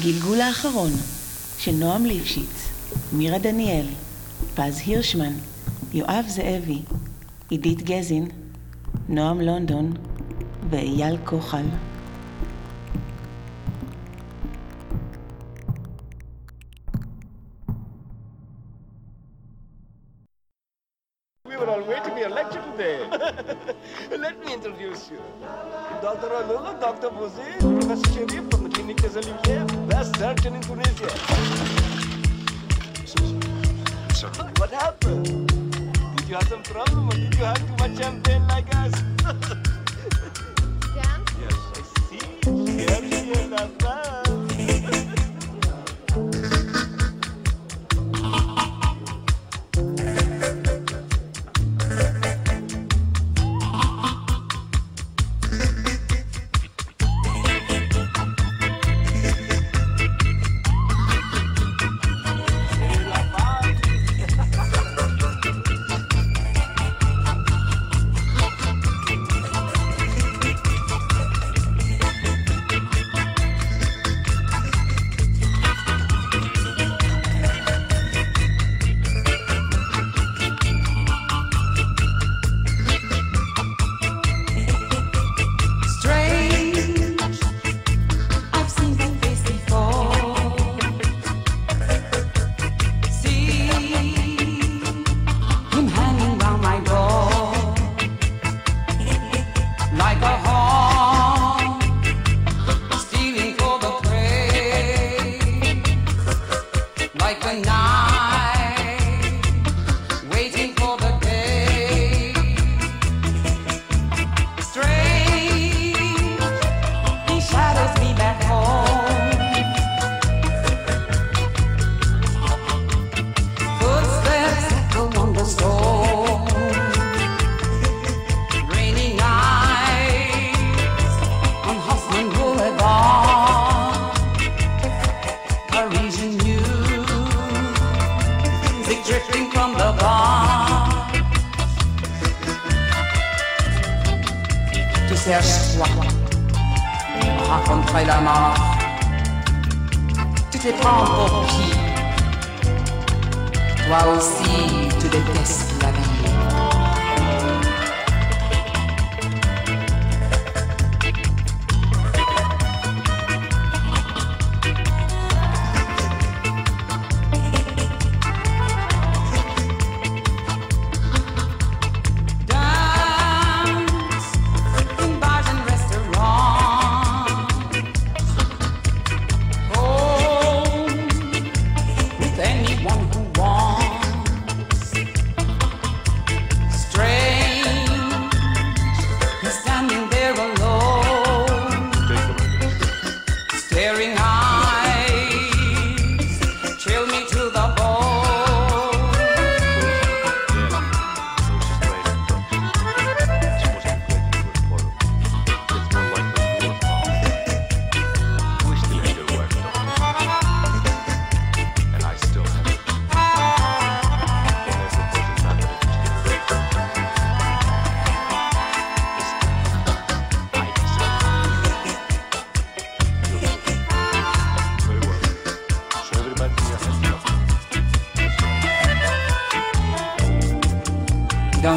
הגלגול האחרון של נועם ליפשיץ, מירה דניאל, פז הירשמן, יואב זאבי, עידית גזין, נועם לונדון ואייל כוחל.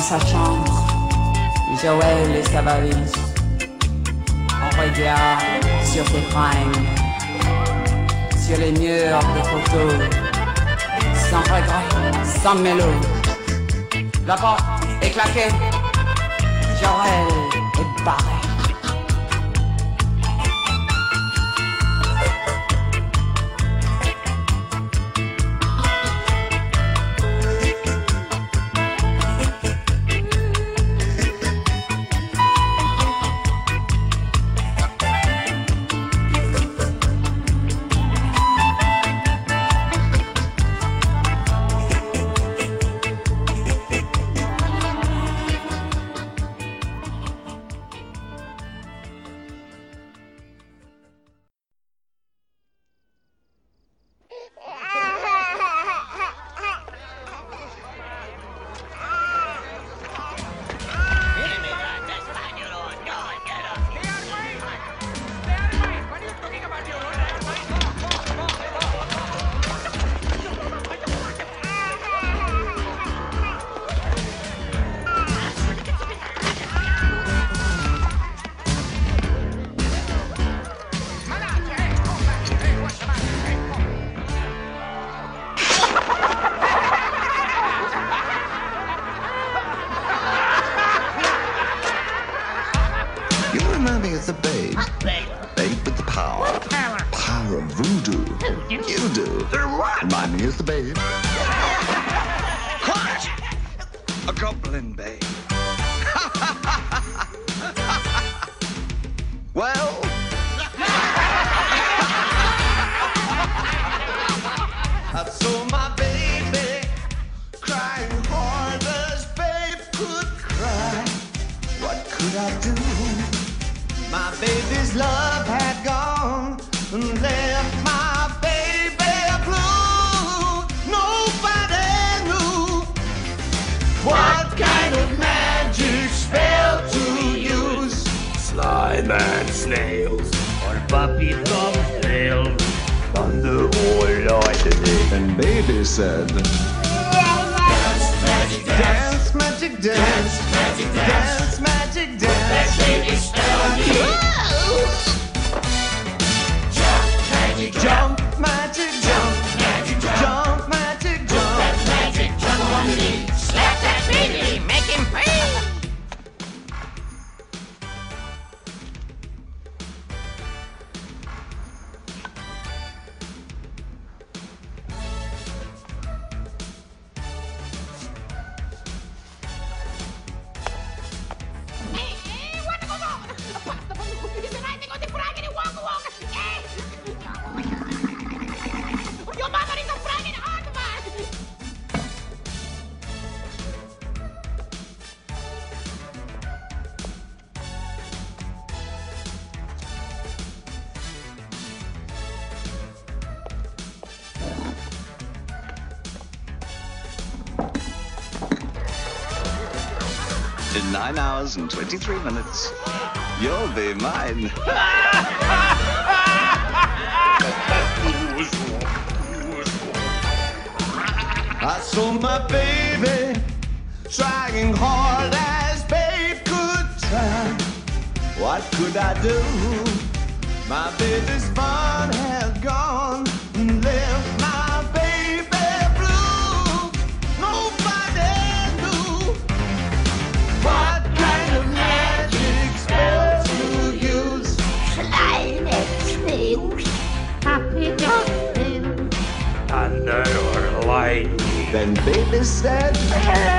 sa chambre, Joël et sa valise. On regarde sur ses fringues, sur les murs de photos, sans regret, sans mélodie. La porte est claquée, Joël est barré. Power of voodoo. You do. Remind me of the babe. Quiet! A goblin babe. well, on puppy thumbnails thunder or lightning. And baby said, Dance, magic dance. Magic, dance, magic dance. Jump, magic In nine hours and 23 minutes, you'll be mine. I saw my baby trying hard as babe could try. What could I do? My baby's fun Then baby said,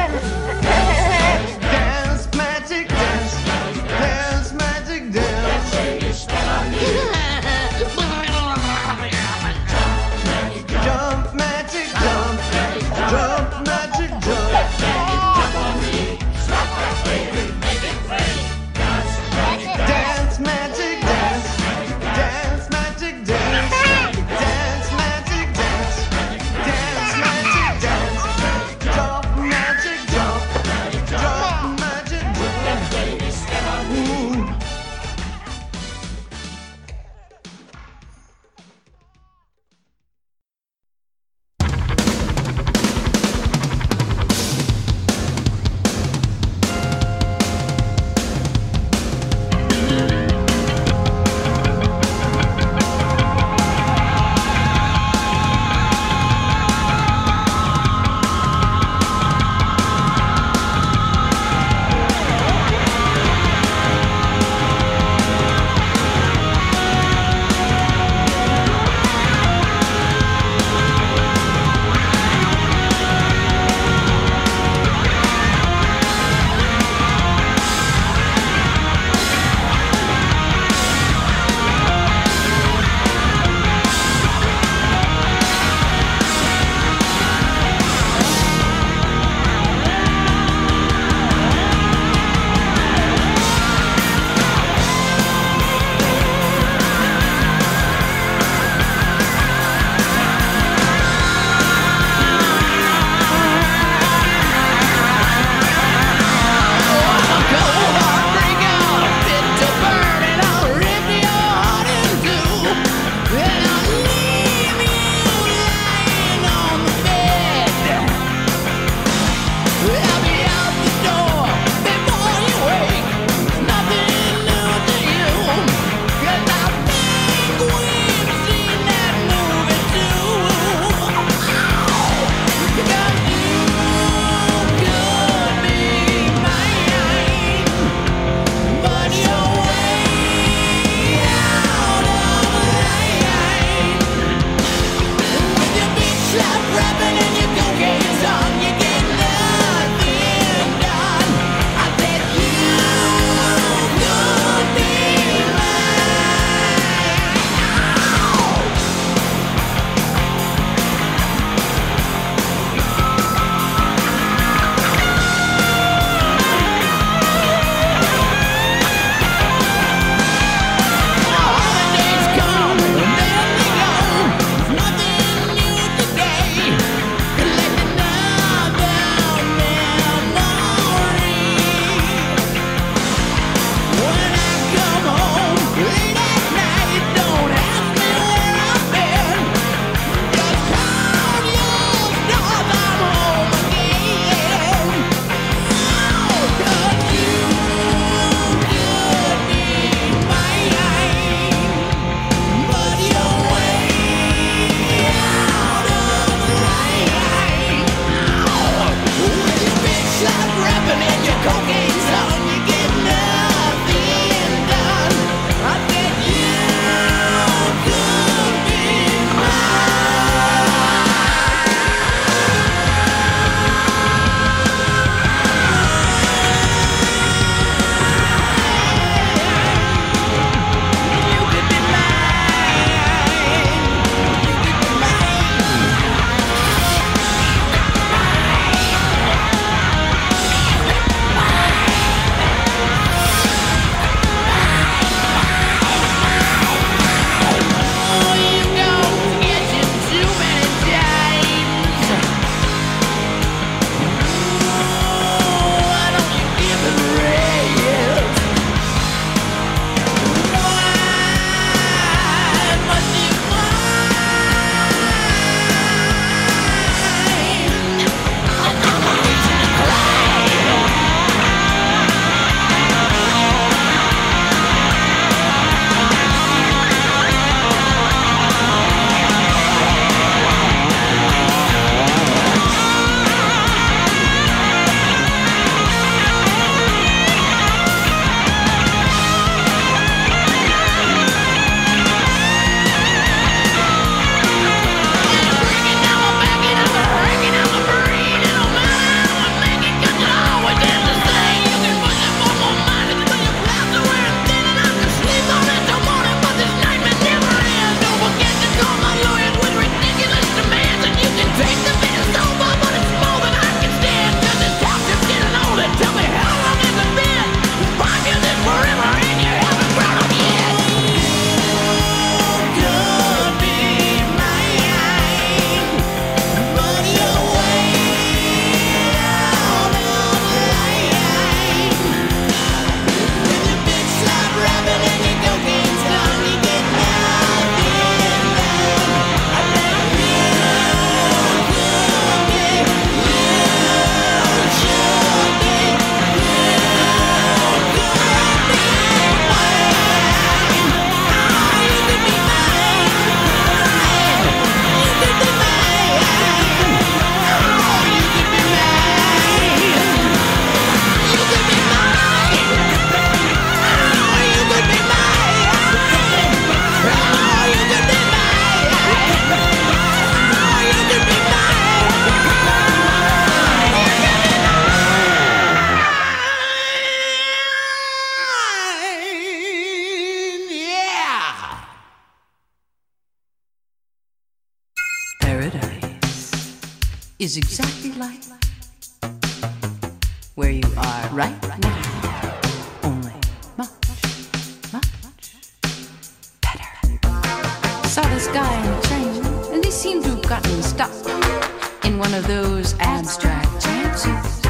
one of those abstract chances.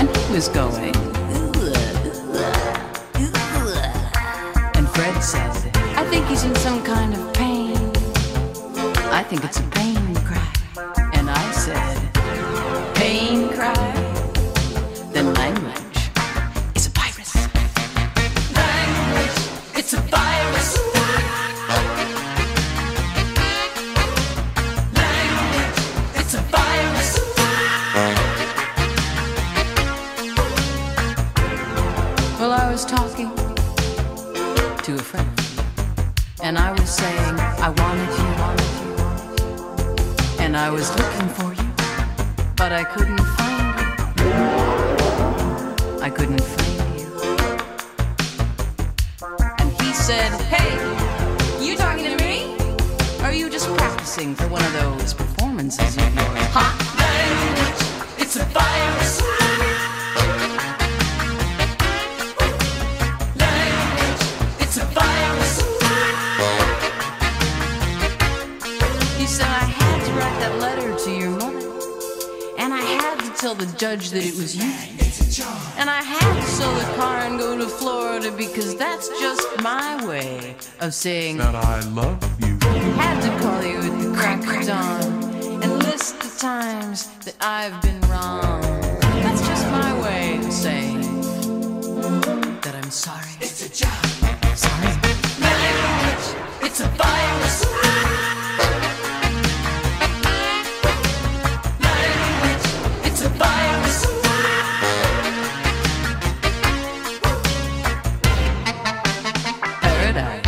And he was going. And Fred said, I think he's in some kind of pain. I think it's a of saying that I love you. I had to call you at the crack of dawn and list the times that I've been wrong. That's just my way of saying that I'm sorry. It's a job. Sorry. It's a virus. Paradise.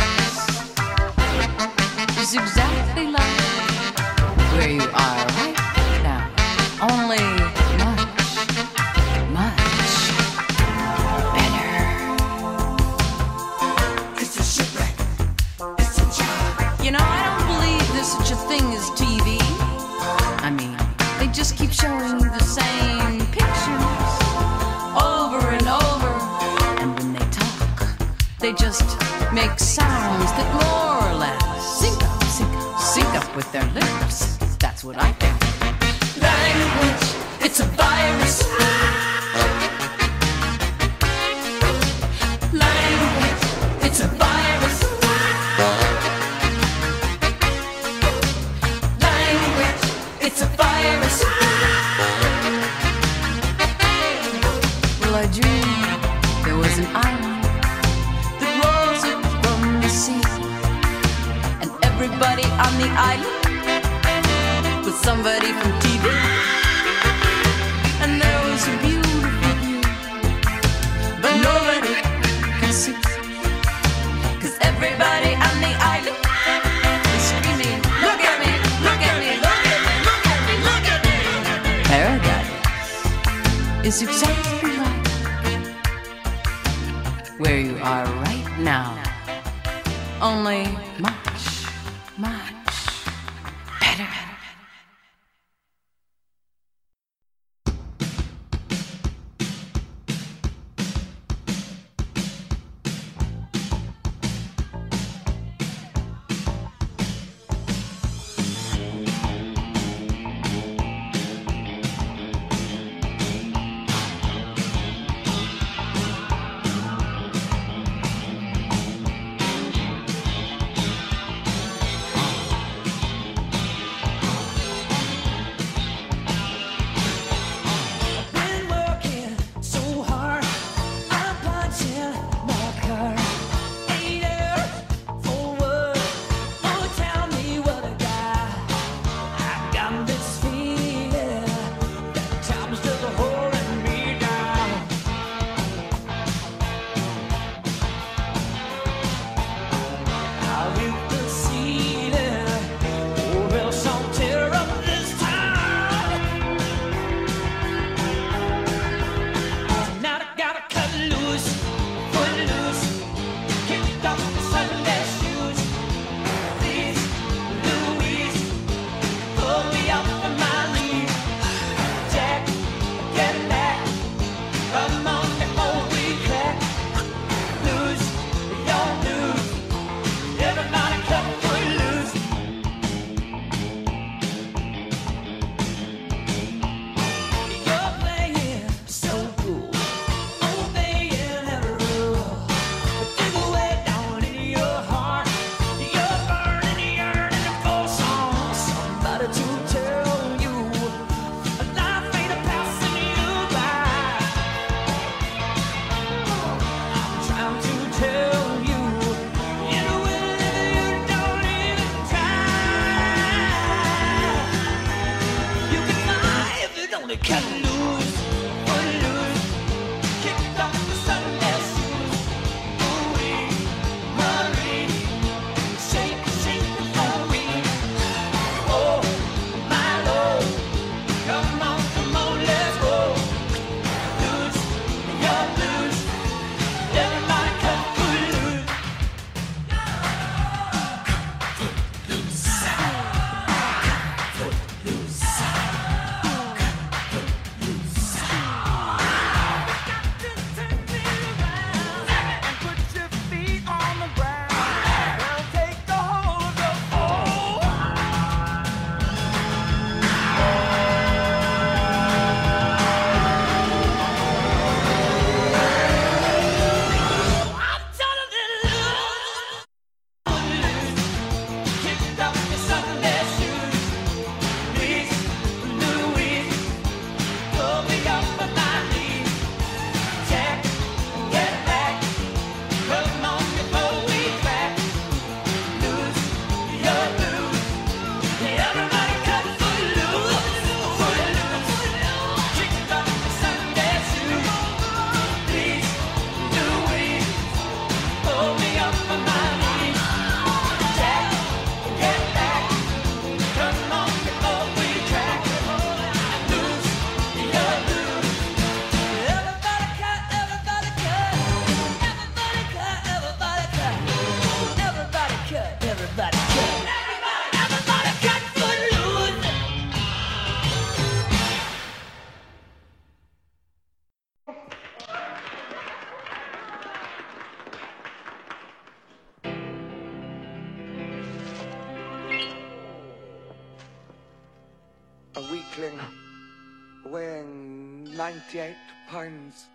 98 pounds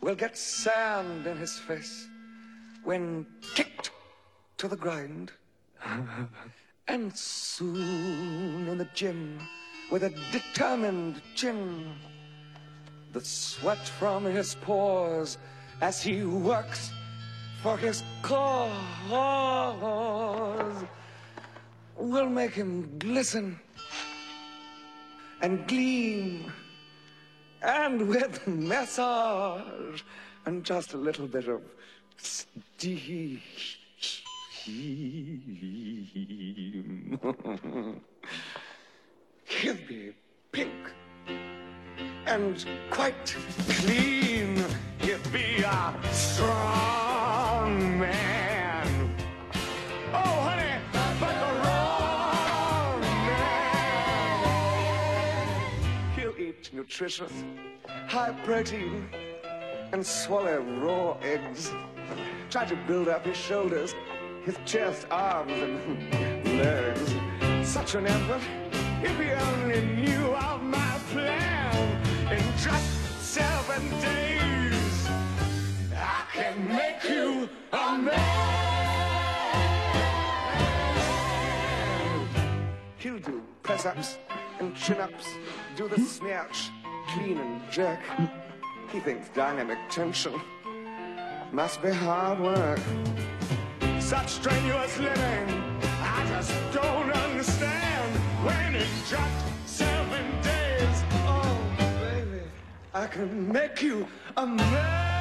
will get sand in his face when kicked to the ground. and soon in the gym, with a determined chin, the sweat from his pores as he works for his cause will make him glisten and gleam and with massage and just a little bit of steam. He'll be pink and quite clean. He'll be a strong man. Oh, honey, nutritious, high protein, and swallow raw eggs. Try to build up his shoulders, his chest, arms, and legs. Such an effort. If he only knew of my plan in just seven days, I can make you a man. Press-ups and chin-ups, do the snatch, clean and jerk. He thinks dynamic tension must be hard work. Such strenuous living, I just don't understand. When in just seven days, oh baby, I can make you a man.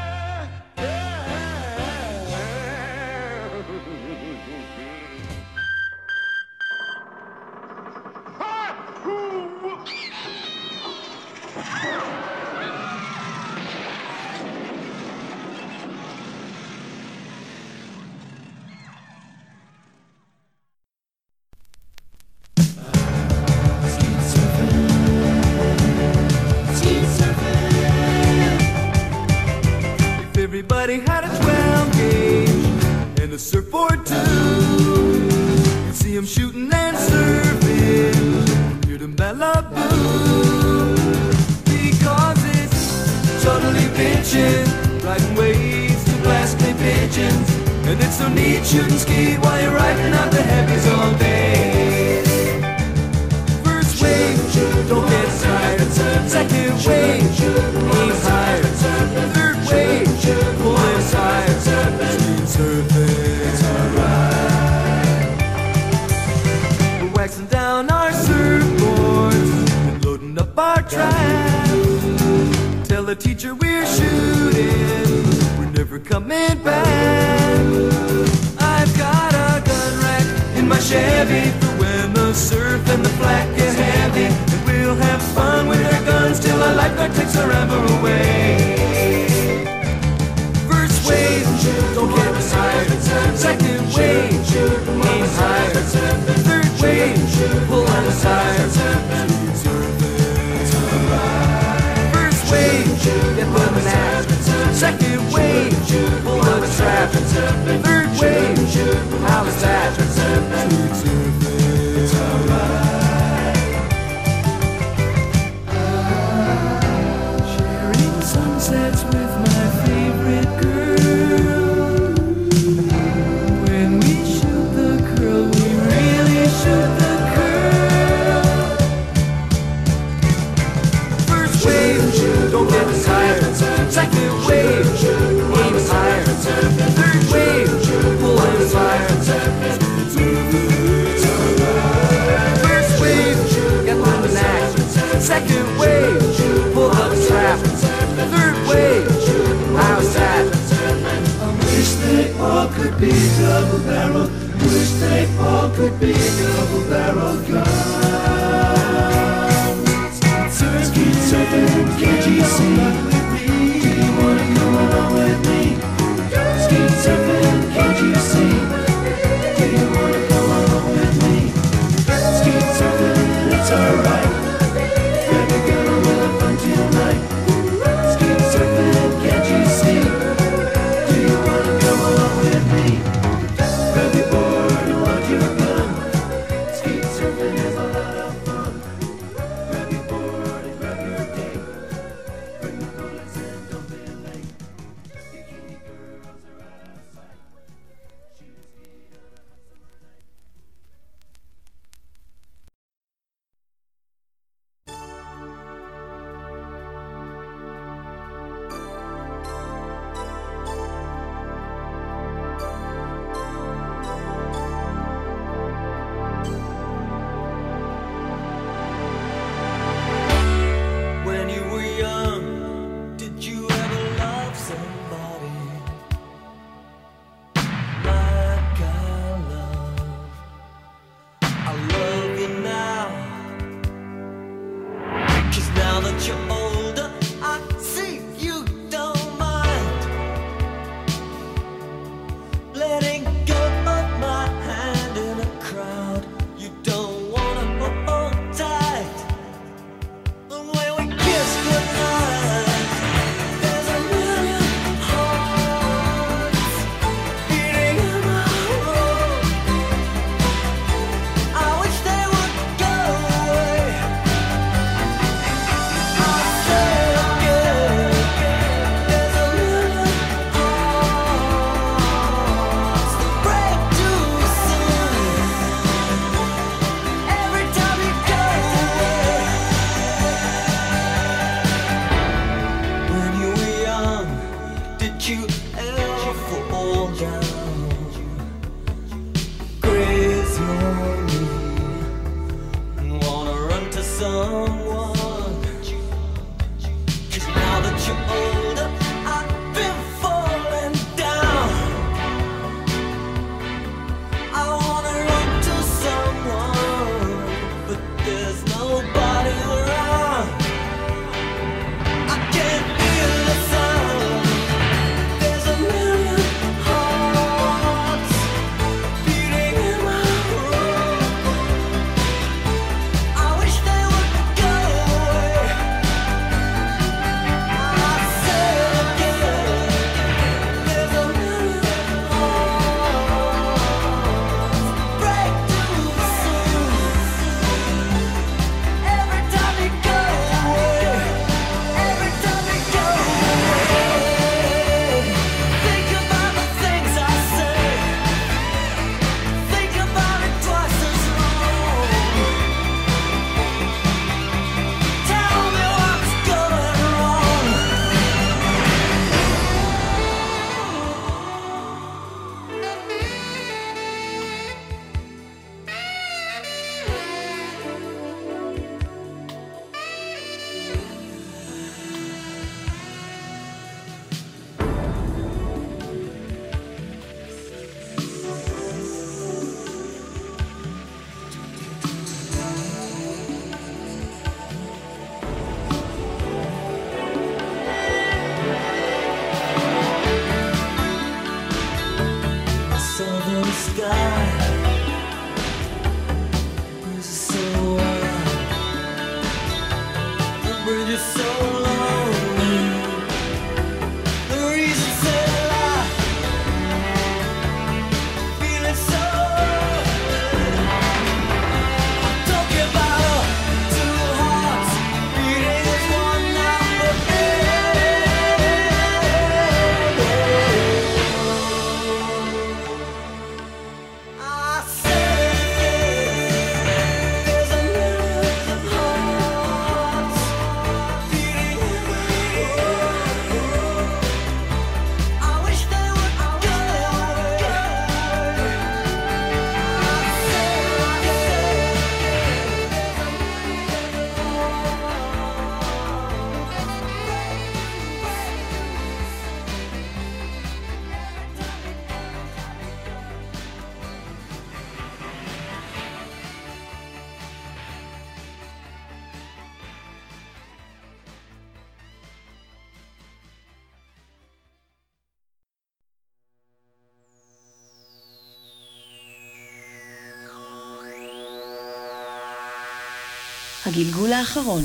הגלגול האחרון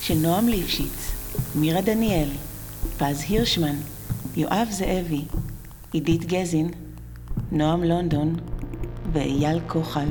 של נועם ליפשיץ, מירה דניאל, פז הירשמן, יואב זאבי, עידית גזין, נועם לונדון ואייל כוחל.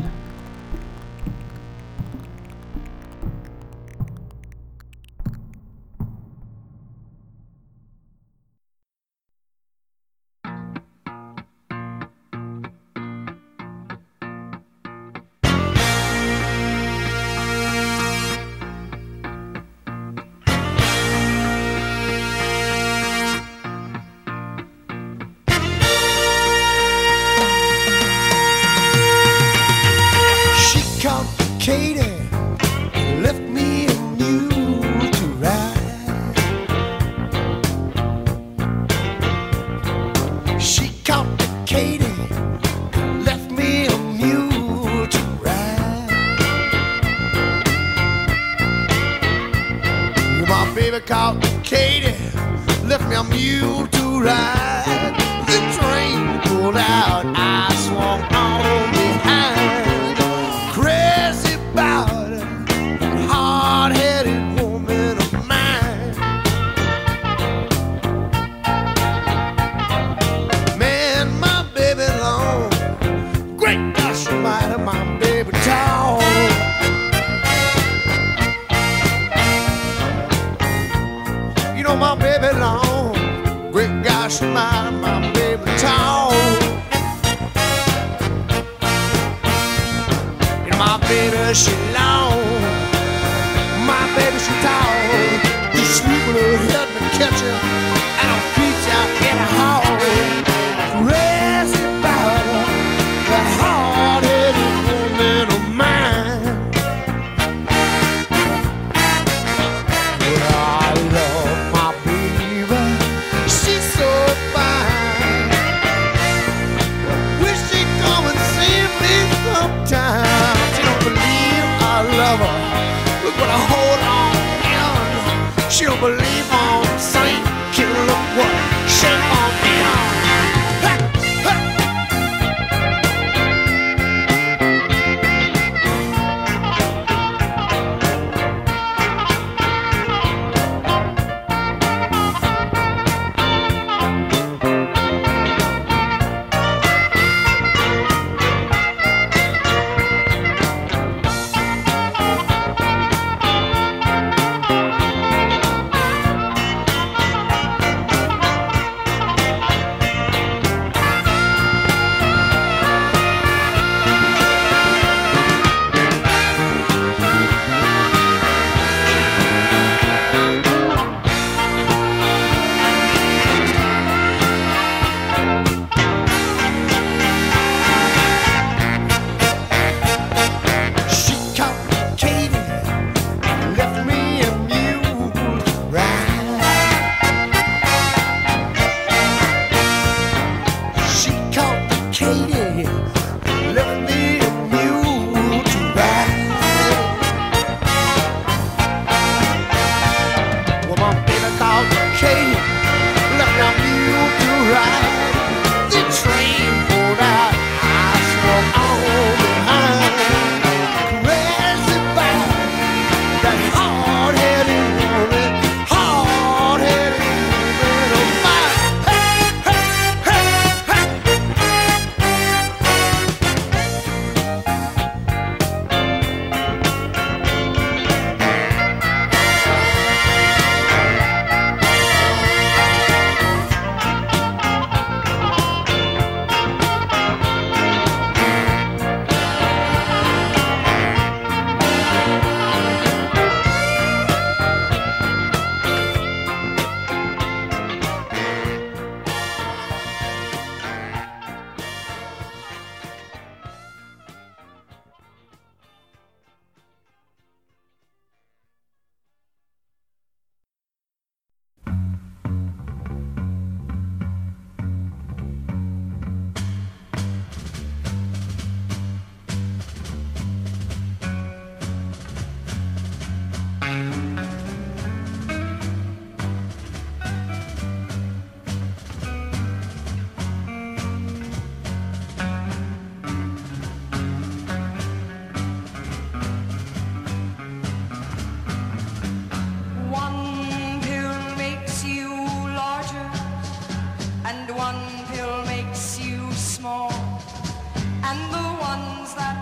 and the ones that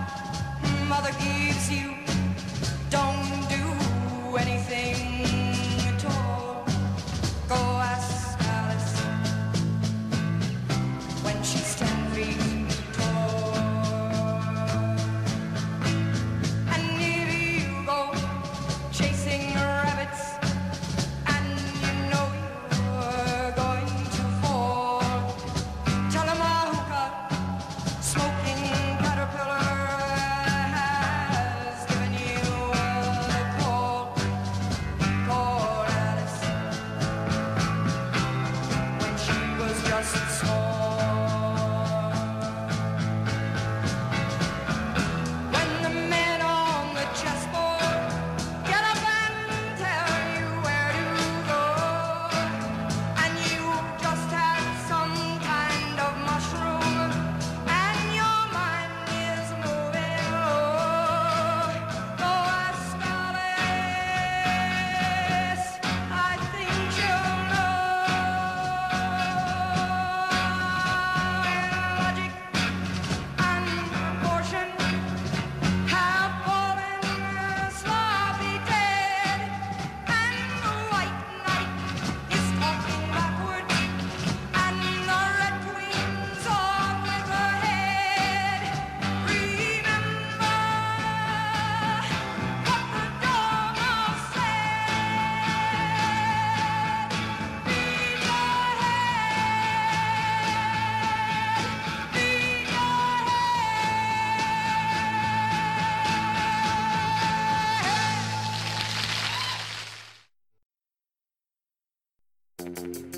mother gives you. Haunted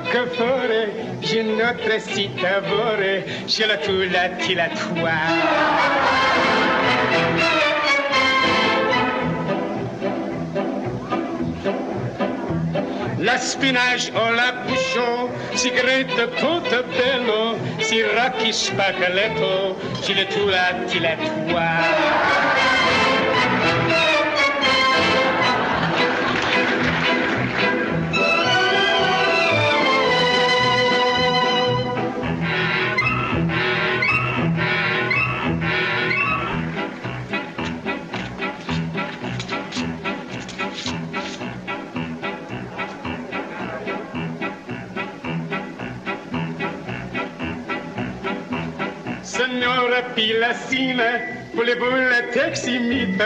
că fără Je notre site avore Și la tu la ti la toi La spinage o la bouchon, si grette portebello, si racchi spaccaletto, si le tu la ti la toi. pilacine pour les boules teximites.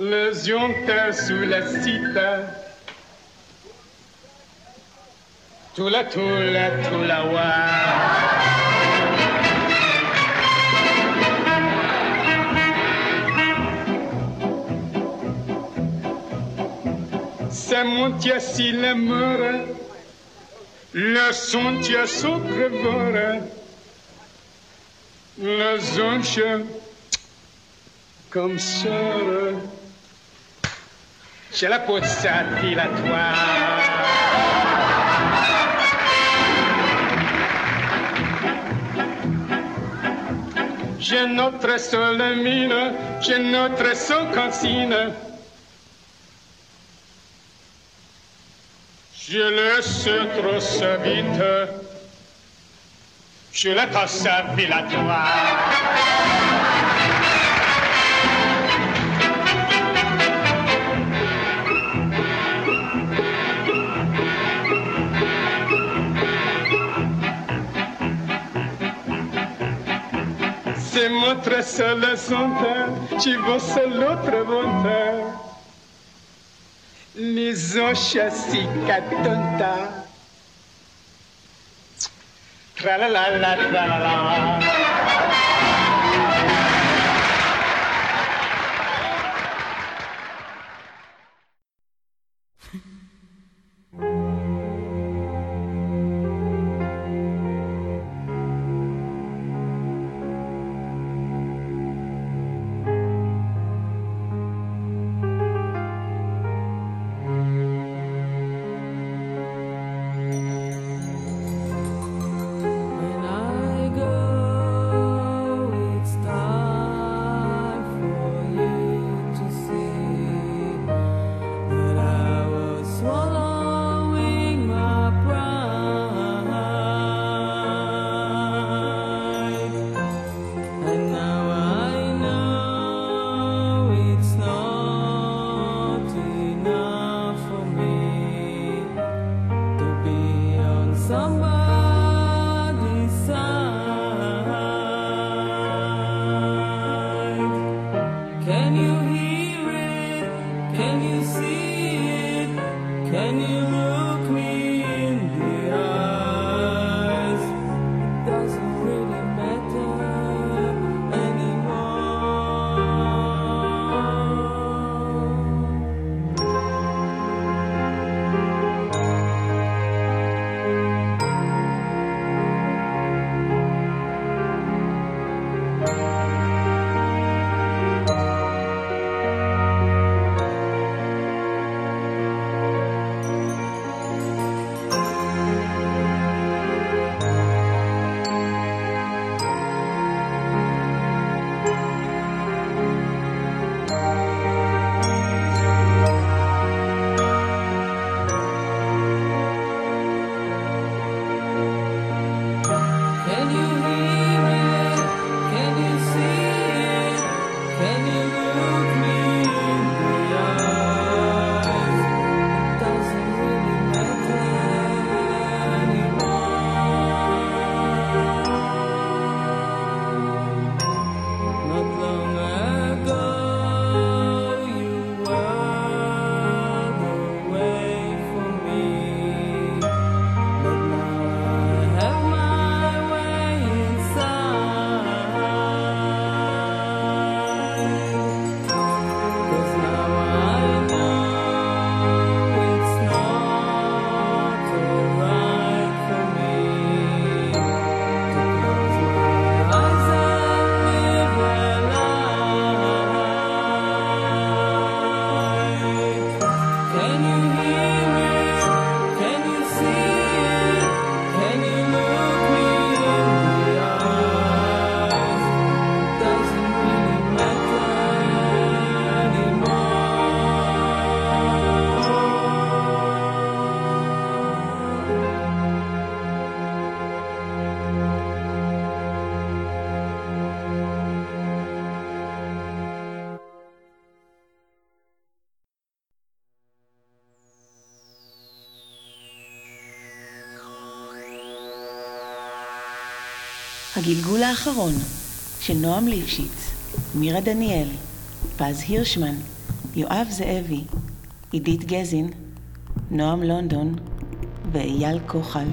Le jonte sous la cite. Tout la tout la tout la wa. ça monte si la mort, le son tient son crevore. La zoontje, comme sœur, j'ai la possati la toi. J'ai notre seule mine, j'ai notre seule cantine. Je laisse trop vite sur le cosse filatoire. C'est notre seul santin, tu vaux seul autre bonheur. Les anchassis catonta. Tra la la la tra la la. הגלגול האחרון של נועם ליפשיץ, מירה דניאל, פז הירשמן, יואב זאבי, עידית גזין, נועם לונדון ואייל כוחל.